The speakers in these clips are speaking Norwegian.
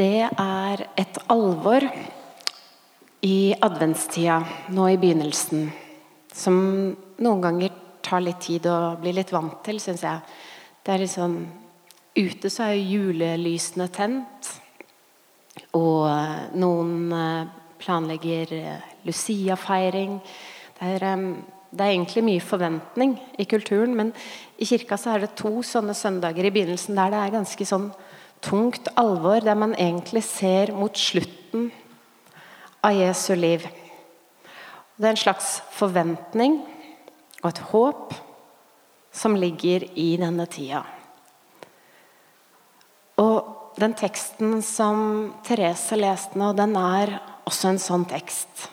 Det er et alvor i adventstida nå i begynnelsen som noen ganger tar litt tid å bli litt vant til, syns jeg. Det er litt sånn Ute så er jo julelysene tent. Og eh, noen eh, planlegger eh, Lucia-feiring. Det det er egentlig mye forventning i kulturen, men i kirka så er det to sånne søndager i begynnelsen der det er ganske sånn tungt alvor, der man egentlig ser mot slutten av Jesu liv. Det er en slags forventning og et håp som ligger i denne tida. Og den teksten som Therese leste nå, den er også en sånn tekst.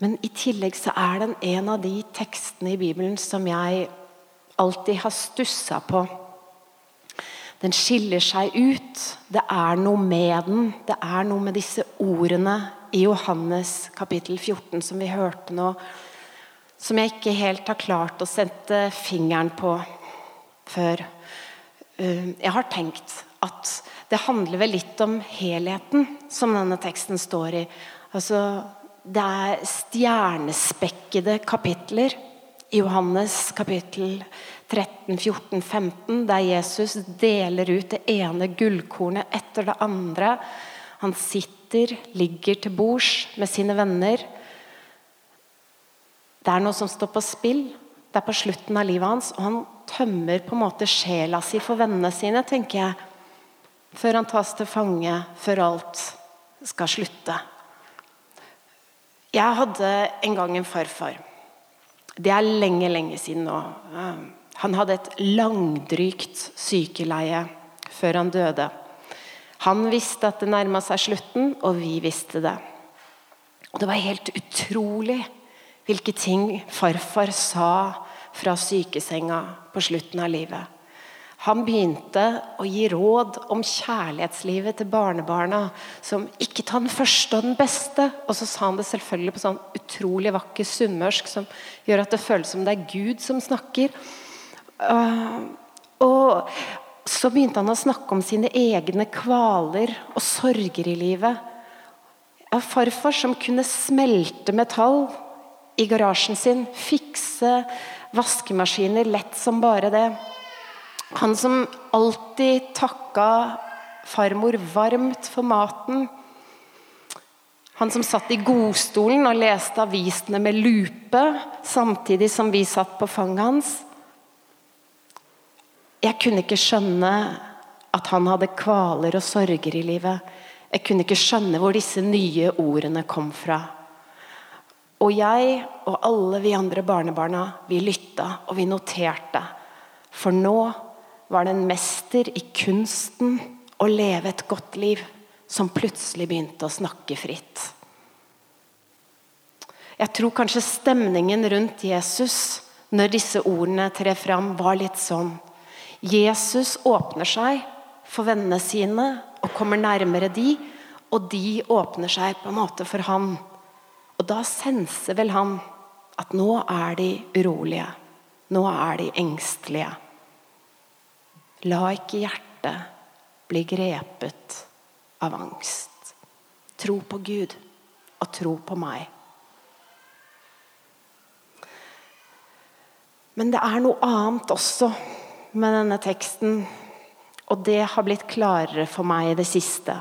Men i tillegg så er den en av de tekstene i Bibelen som jeg alltid har stussa på. Den skiller seg ut. Det er noe med den. Det er noe med disse ordene i Johannes kapittel 14 som vi hørte nå, som jeg ikke helt har klart å sette fingeren på før. Eh, jeg har tenkt at det handler vel litt om helheten som denne teksten står i. Altså, det er stjernespekkede kapitler i Johannes kapittel 13, 14, 15, der Jesus deler ut det ene gullkornet etter det andre. Han sitter, ligger til bords med sine venner. Det er noe som står på spill. Det er på slutten av livet hans, og han tømmer på en måte sjela si for vennene sine, tenker jeg. Før han tas til fange, før alt skal slutte. Jeg hadde en gang en farfar. Det er lenge, lenge siden nå. Han hadde et langdrygt sykeleie før han døde. Han visste at det nærma seg slutten, og vi visste det. Og det var helt utrolig hvilke ting farfar sa fra sykesenga på slutten av livet. Han begynte å gi råd om kjærlighetslivet til barnebarna. Som 'ikke ta den første og den beste'. Og så sa han det selvfølgelig på sånn utrolig vakker sunnmørsk som gjør at det føles som det er Gud som snakker. Og så begynte han å snakke om sine egne kvaler og sorger i livet. Av farfar som kunne smelte metall i garasjen sin, fikse vaskemaskiner lett som bare det. Han som alltid takka farmor varmt for maten. Han som satt i godstolen og leste avisene med lupe samtidig som vi satt på fanget hans. Jeg kunne ikke skjønne at han hadde kvaler og sorger i livet. Jeg kunne ikke skjønne hvor disse nye ordene kom fra. Og jeg og alle vi andre barnebarna, vi lytta og vi noterte. For nå var det en mester i kunsten å leve et godt liv som plutselig begynte å snakke fritt. Jeg tror kanskje stemningen rundt Jesus når disse ordene trer fram, var litt sånn. Jesus åpner seg for vennene sine og kommer nærmere de, og de åpner seg på en måte for han. Og da senser vel han at nå er de urolige. Nå er de engstelige. La ikke hjertet bli grepet av angst. Tro på Gud og tro på meg. Men det er noe annet også med denne teksten, og det har blitt klarere for meg i det siste.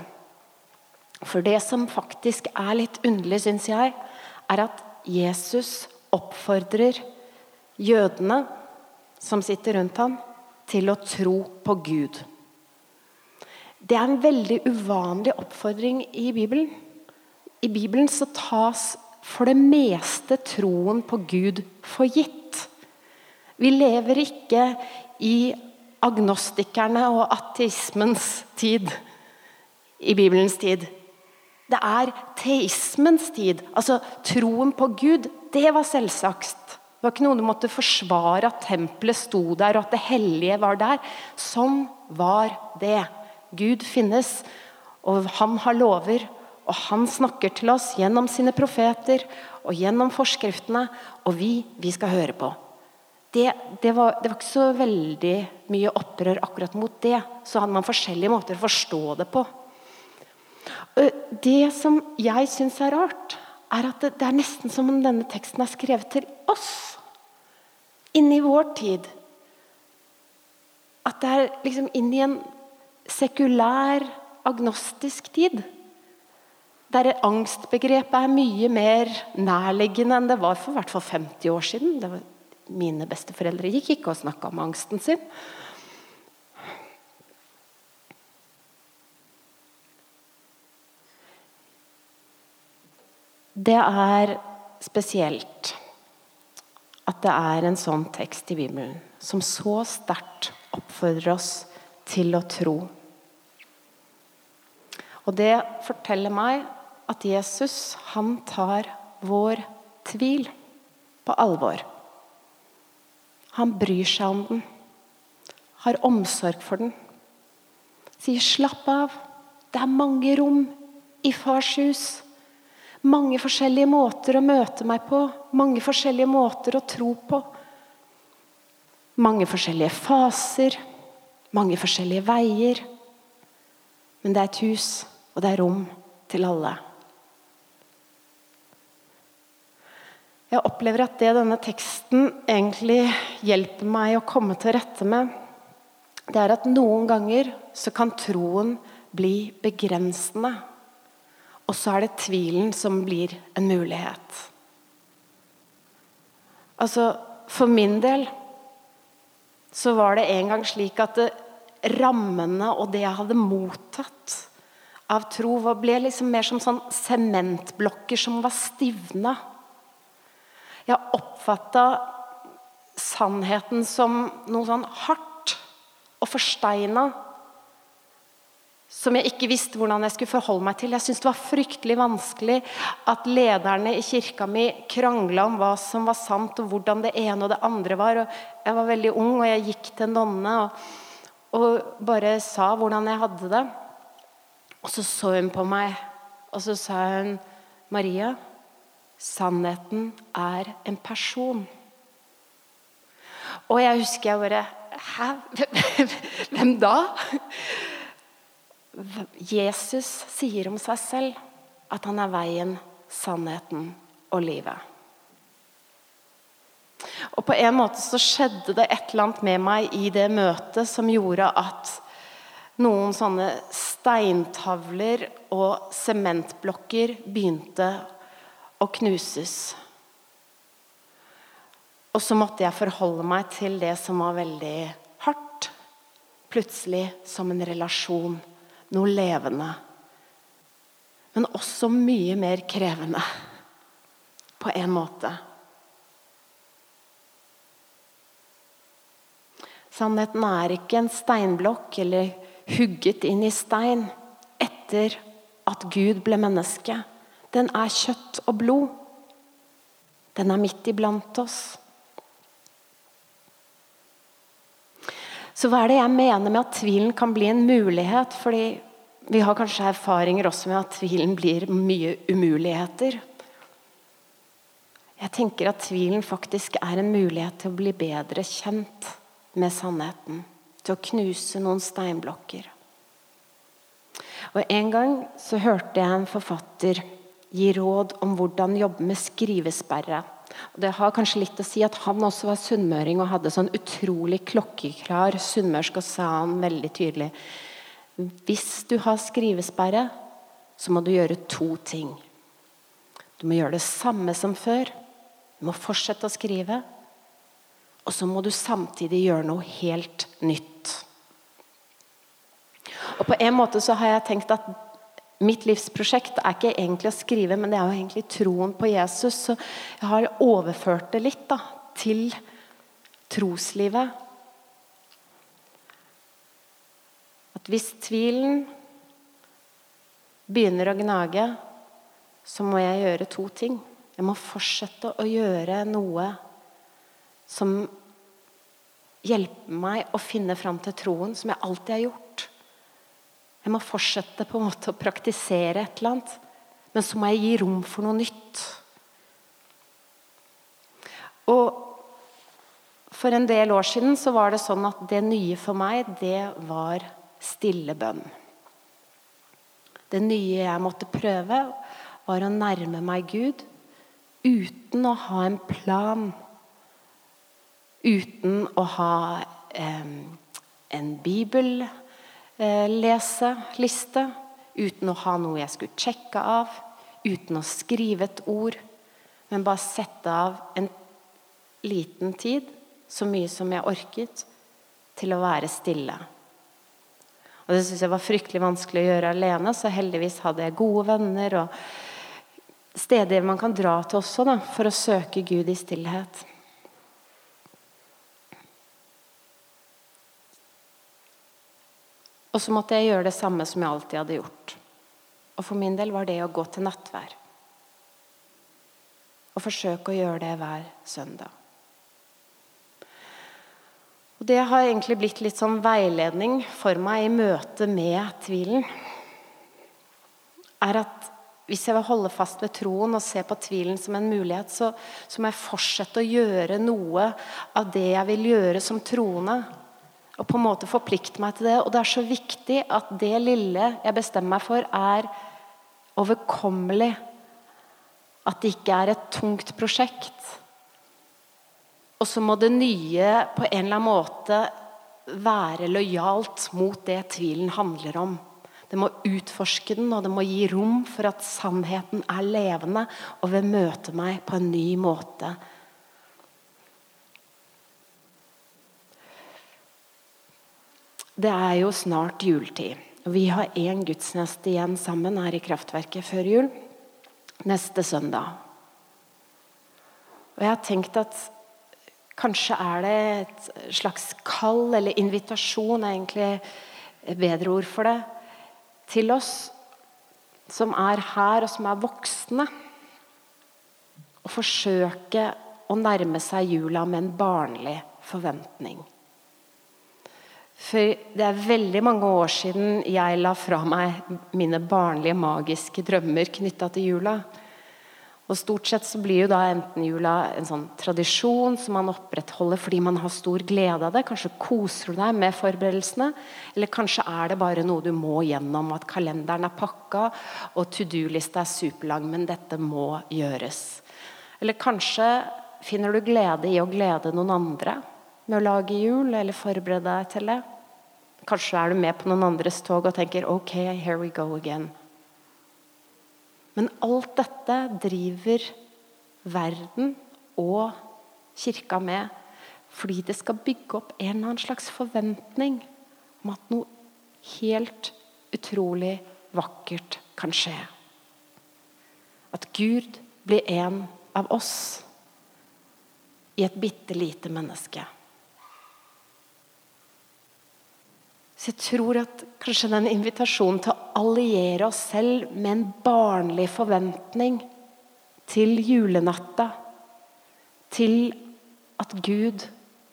For det som faktisk er litt underlig, syns jeg, er at Jesus oppfordrer jødene som sitter rundt ham, til å tro på Gud. Det er en veldig uvanlig oppfordring i Bibelen. I Bibelen så tas for det meste troen på Gud for gitt. Vi lever ikke i agnostikerne og ateismens tid i Bibelens tid. Det er teismens tid. Altså troen på Gud, det var selvsagt. Det var ikke noe du måtte forsvare at tempelet sto der, og at det hellige var der. Sånn var det. Gud finnes, og han har lover. Og han snakker til oss gjennom sine profeter og gjennom forskriftene. Og vi, vi skal høre på. Det, det, var, det var ikke så veldig mye opprør akkurat mot det. Så hadde man forskjellige måter å forstå det på. Det som jeg syns er rart, er at det, det, er nesten som om denne teksten er skrevet til oss. Inni vår tid. At det er liksom inn i en sekulær, agnostisk tid. Der angstbegrepet er mye mer nærliggende enn det var for hvert fall 50 år siden. Det Var, mine besteforeldre gikk ikke og snakka om angsten sin. Det er spesielt at det er en sånn tekst i Bibelen som så sterkt oppfordrer oss til å tro. Og det forteller meg at Jesus, han tar vår tvil på alvor. Han bryr seg om den, har omsorg for den. Sier 'slapp av, det er mange rom i fars hus'. Mange forskjellige måter å møte meg på, mange forskjellige måter å tro på. Mange forskjellige faser, mange forskjellige veier. Men det er et hus, og det er rom til alle. Jeg opplever at det denne teksten egentlig hjelper meg å komme til rette med, det er at noen ganger så kan troen bli begrensende. Og så er det tvilen som blir en mulighet. Altså, For min del så var det en gang slik at det, rammene og det jeg hadde mottatt av tro, ble liksom mer som sånn sementblokker som var stivna. Jeg oppfatta sannheten som noe sånn hardt og forsteina som jeg ikke visste hvordan jeg skulle forholde meg til. Jeg syntes det var fryktelig vanskelig at lederne i kirka mi krangla om hva som var sant, og hvordan det ene og det andre var. Og jeg var veldig ung, og jeg gikk til nonne og, og bare sa hvordan jeg hadde det. Og så så hun på meg, og så sa hun, 'Maria, sannheten er en person'. Og jeg husker jeg bare Hæ? Hvem da? Jesus sier om seg selv at han er veien, sannheten og livet. Og På en måte så skjedde det et eller annet med meg i det møtet som gjorde at noen sånne steintavler og sementblokker begynte å knuses. Og så måtte jeg forholde meg til det som var veldig hardt. Plutselig som en relasjon noe levende. Men også mye mer krevende, på en måte. Sannheten er ikke en steinblokk eller hugget inn i stein etter at Gud ble menneske. Den er kjøtt og blod. Den er midt iblant oss. Så hva er det jeg mener med at tvilen kan bli en mulighet? Fordi vi har kanskje erfaringer også med at tvilen blir mye umuligheter. Jeg tenker at tvilen faktisk er en mulighet til å bli bedre kjent med sannheten. Til å knuse noen steinblokker. Og En gang så hørte jeg en forfatter gi råd om hvordan jobbe med skrivesperre. Og det har kanskje litt å si at Han også var sunnmøring og hadde sånn utrolig klokkeklar sunnmørsk, og sa han veldig tydelig Hvis du har skrivesperre, så må du gjøre to ting. Du må gjøre det samme som før. Du må fortsette å skrive. Og så må du samtidig gjøre noe helt nytt. Og på en måte så har jeg tenkt at Mitt livsprosjekt er ikke egentlig å skrive, men det er jo egentlig troen på Jesus. Så jeg har overført det litt da, til troslivet. At hvis tvilen begynner å gnage, så må jeg gjøre to ting. Jeg må fortsette å gjøre noe som hjelper meg å finne fram til troen, som jeg alltid har gjort. Jeg må fortsette på en måte å praktisere et eller annet. Men så må jeg gi rom for noe nytt. Og For en del år siden så var det sånn at det nye for meg, det var stille bønn. Det nye jeg måtte prøve, var å nærme meg Gud uten å ha en plan. Uten å ha eh, en bibelleseliste. Eh, uten å ha noe jeg skulle sjekke av. Uten å skrive et ord. Men bare sette av en liten tid, så mye som jeg orket, til å være stille. Og Det syntes jeg var fryktelig vanskelig å gjøre alene, så heldigvis hadde jeg gode venner og steder man kan dra til også da, for å søke Gud i stillhet. Og så måtte jeg gjøre det samme som jeg alltid hadde gjort. Og for min del var det å gå til nattvær. Og forsøke å gjøre det hver søndag. Og Det har egentlig blitt litt sånn veiledning for meg i møte med tvilen. Er at hvis jeg vil holde fast ved troen og se på tvilen som en mulighet, så, så må jeg fortsette å gjøre noe av det jeg vil gjøre som troende. Og på en måte forplikte meg til det. Og det er så viktig at det lille jeg bestemmer meg for, er overkommelig. At det ikke er et tungt prosjekt. Og så må det nye på en eller annen måte være lojalt mot det tvilen handler om. Det må utforske den, og det må gi rom for at sannheten er levende og vil møte meg på en ny måte. Det er jo snart juletid. Vi har én gudstjeneste igjen sammen her i Kraftverket før jul. Neste søndag. Og jeg har tenkt at Kanskje er det et slags kall eller invitasjon, er egentlig et bedre ord for det, til oss som er her, og som er voksne. Å forsøke å nærme seg jula med en barnlig forventning. For det er veldig mange år siden jeg la fra meg mine barnlige, magiske drømmer knytta til jula. Og Stort sett så blir jo da enten jula en sånn tradisjon som man opprettholder fordi man har stor glede av det. Kanskje koser du deg med forberedelsene. Eller kanskje er det bare noe du må gjennom. At kalenderen er pakka og to do-lista er superlang, men dette må gjøres. Eller kanskje finner du glede i å glede noen andre med å lage jul eller forberede deg til det. Kanskje er du med på noen andres tog og tenker OK, here we go again. Men alt dette driver verden og kirka med fordi det skal bygge opp en eller annen slags forventning om at noe helt utrolig vakkert kan skje. At Gud blir en av oss i et bitte lite menneske. Så jeg tror at kanskje den invitasjonen til å alliere oss selv med en barnlig forventning til julenatta, til at Gud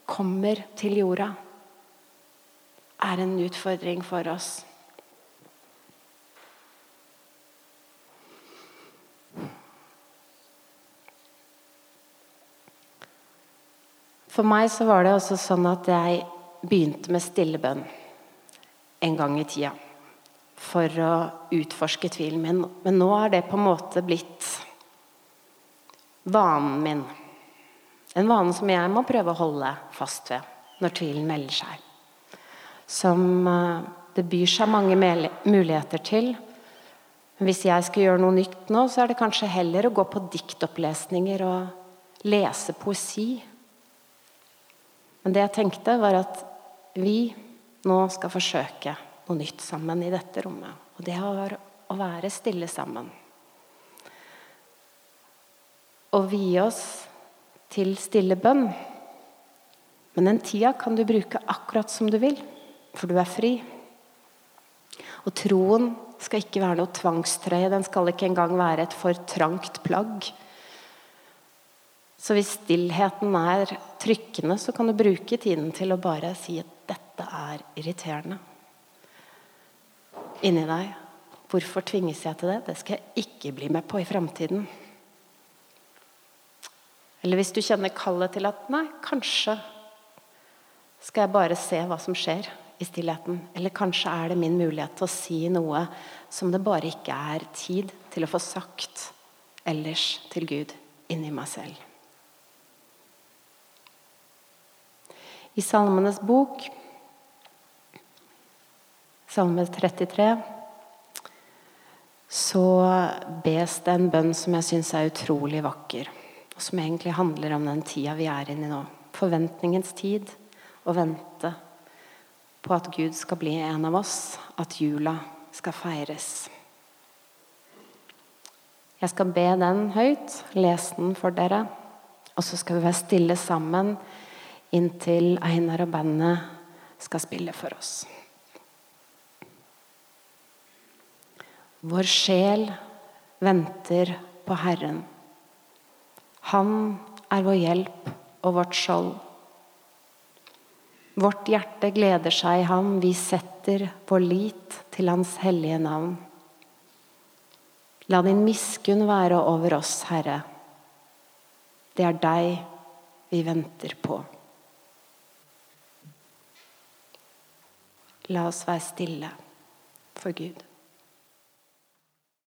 kommer til jorda, er en utfordring for oss. For meg så var det også sånn at jeg begynte med stillebønn en gang i tida for å utforske tvilen min. Men nå har det på en måte blitt vanen min. En vane som jeg må prøve å holde fast ved når tvilen melder seg. Som eh, det byr seg mange muligheter til. Hvis jeg skal gjøre noe nytt nå, så er det kanskje heller å gå på diktopplesninger og lese poesi. Men det jeg tenkte, var at vi nå skal forsøke noe nytt sammen i dette rommet. Og det har å være stille sammen. Og vie oss til stille bønn. Men den tida kan du bruke akkurat som du vil, for du er fri. Og troen skal ikke være noe tvangstrøye. Den skal ikke engang være et for trangt plagg. Så hvis stillheten er trykkende, så kan du bruke tiden til å bare si at dette er irriterende. Inni deg. Hvorfor tvinges jeg til det? Det skal jeg ikke bli med på i framtiden. Eller hvis du kjenner kallet til at nei, kanskje skal jeg bare se hva som skjer i stillheten. Eller kanskje er det min mulighet til å si noe som det bare ikke er tid til å få sagt ellers til Gud inni meg selv. I Salmenes bok, Salme 33, så bes det en bønn som jeg syns er utrolig vakker. Og som egentlig handler om den tida vi er inne i nå. Forventningens tid. Å vente på at Gud skal bli en av oss, at jula skal feires. Jeg skal be den høyt, lese den for dere, og så skal vi være stille sammen inntil Einar og bandet skal spille for oss. Vår sjel venter på Herren. Han er vår hjelp og vårt skjold. Vårt hjerte gleder seg i ham, vi setter vår lit til hans hellige navn. La din miskunn være over oss, Herre. Det er deg vi venter på. La oss være stille for Gud.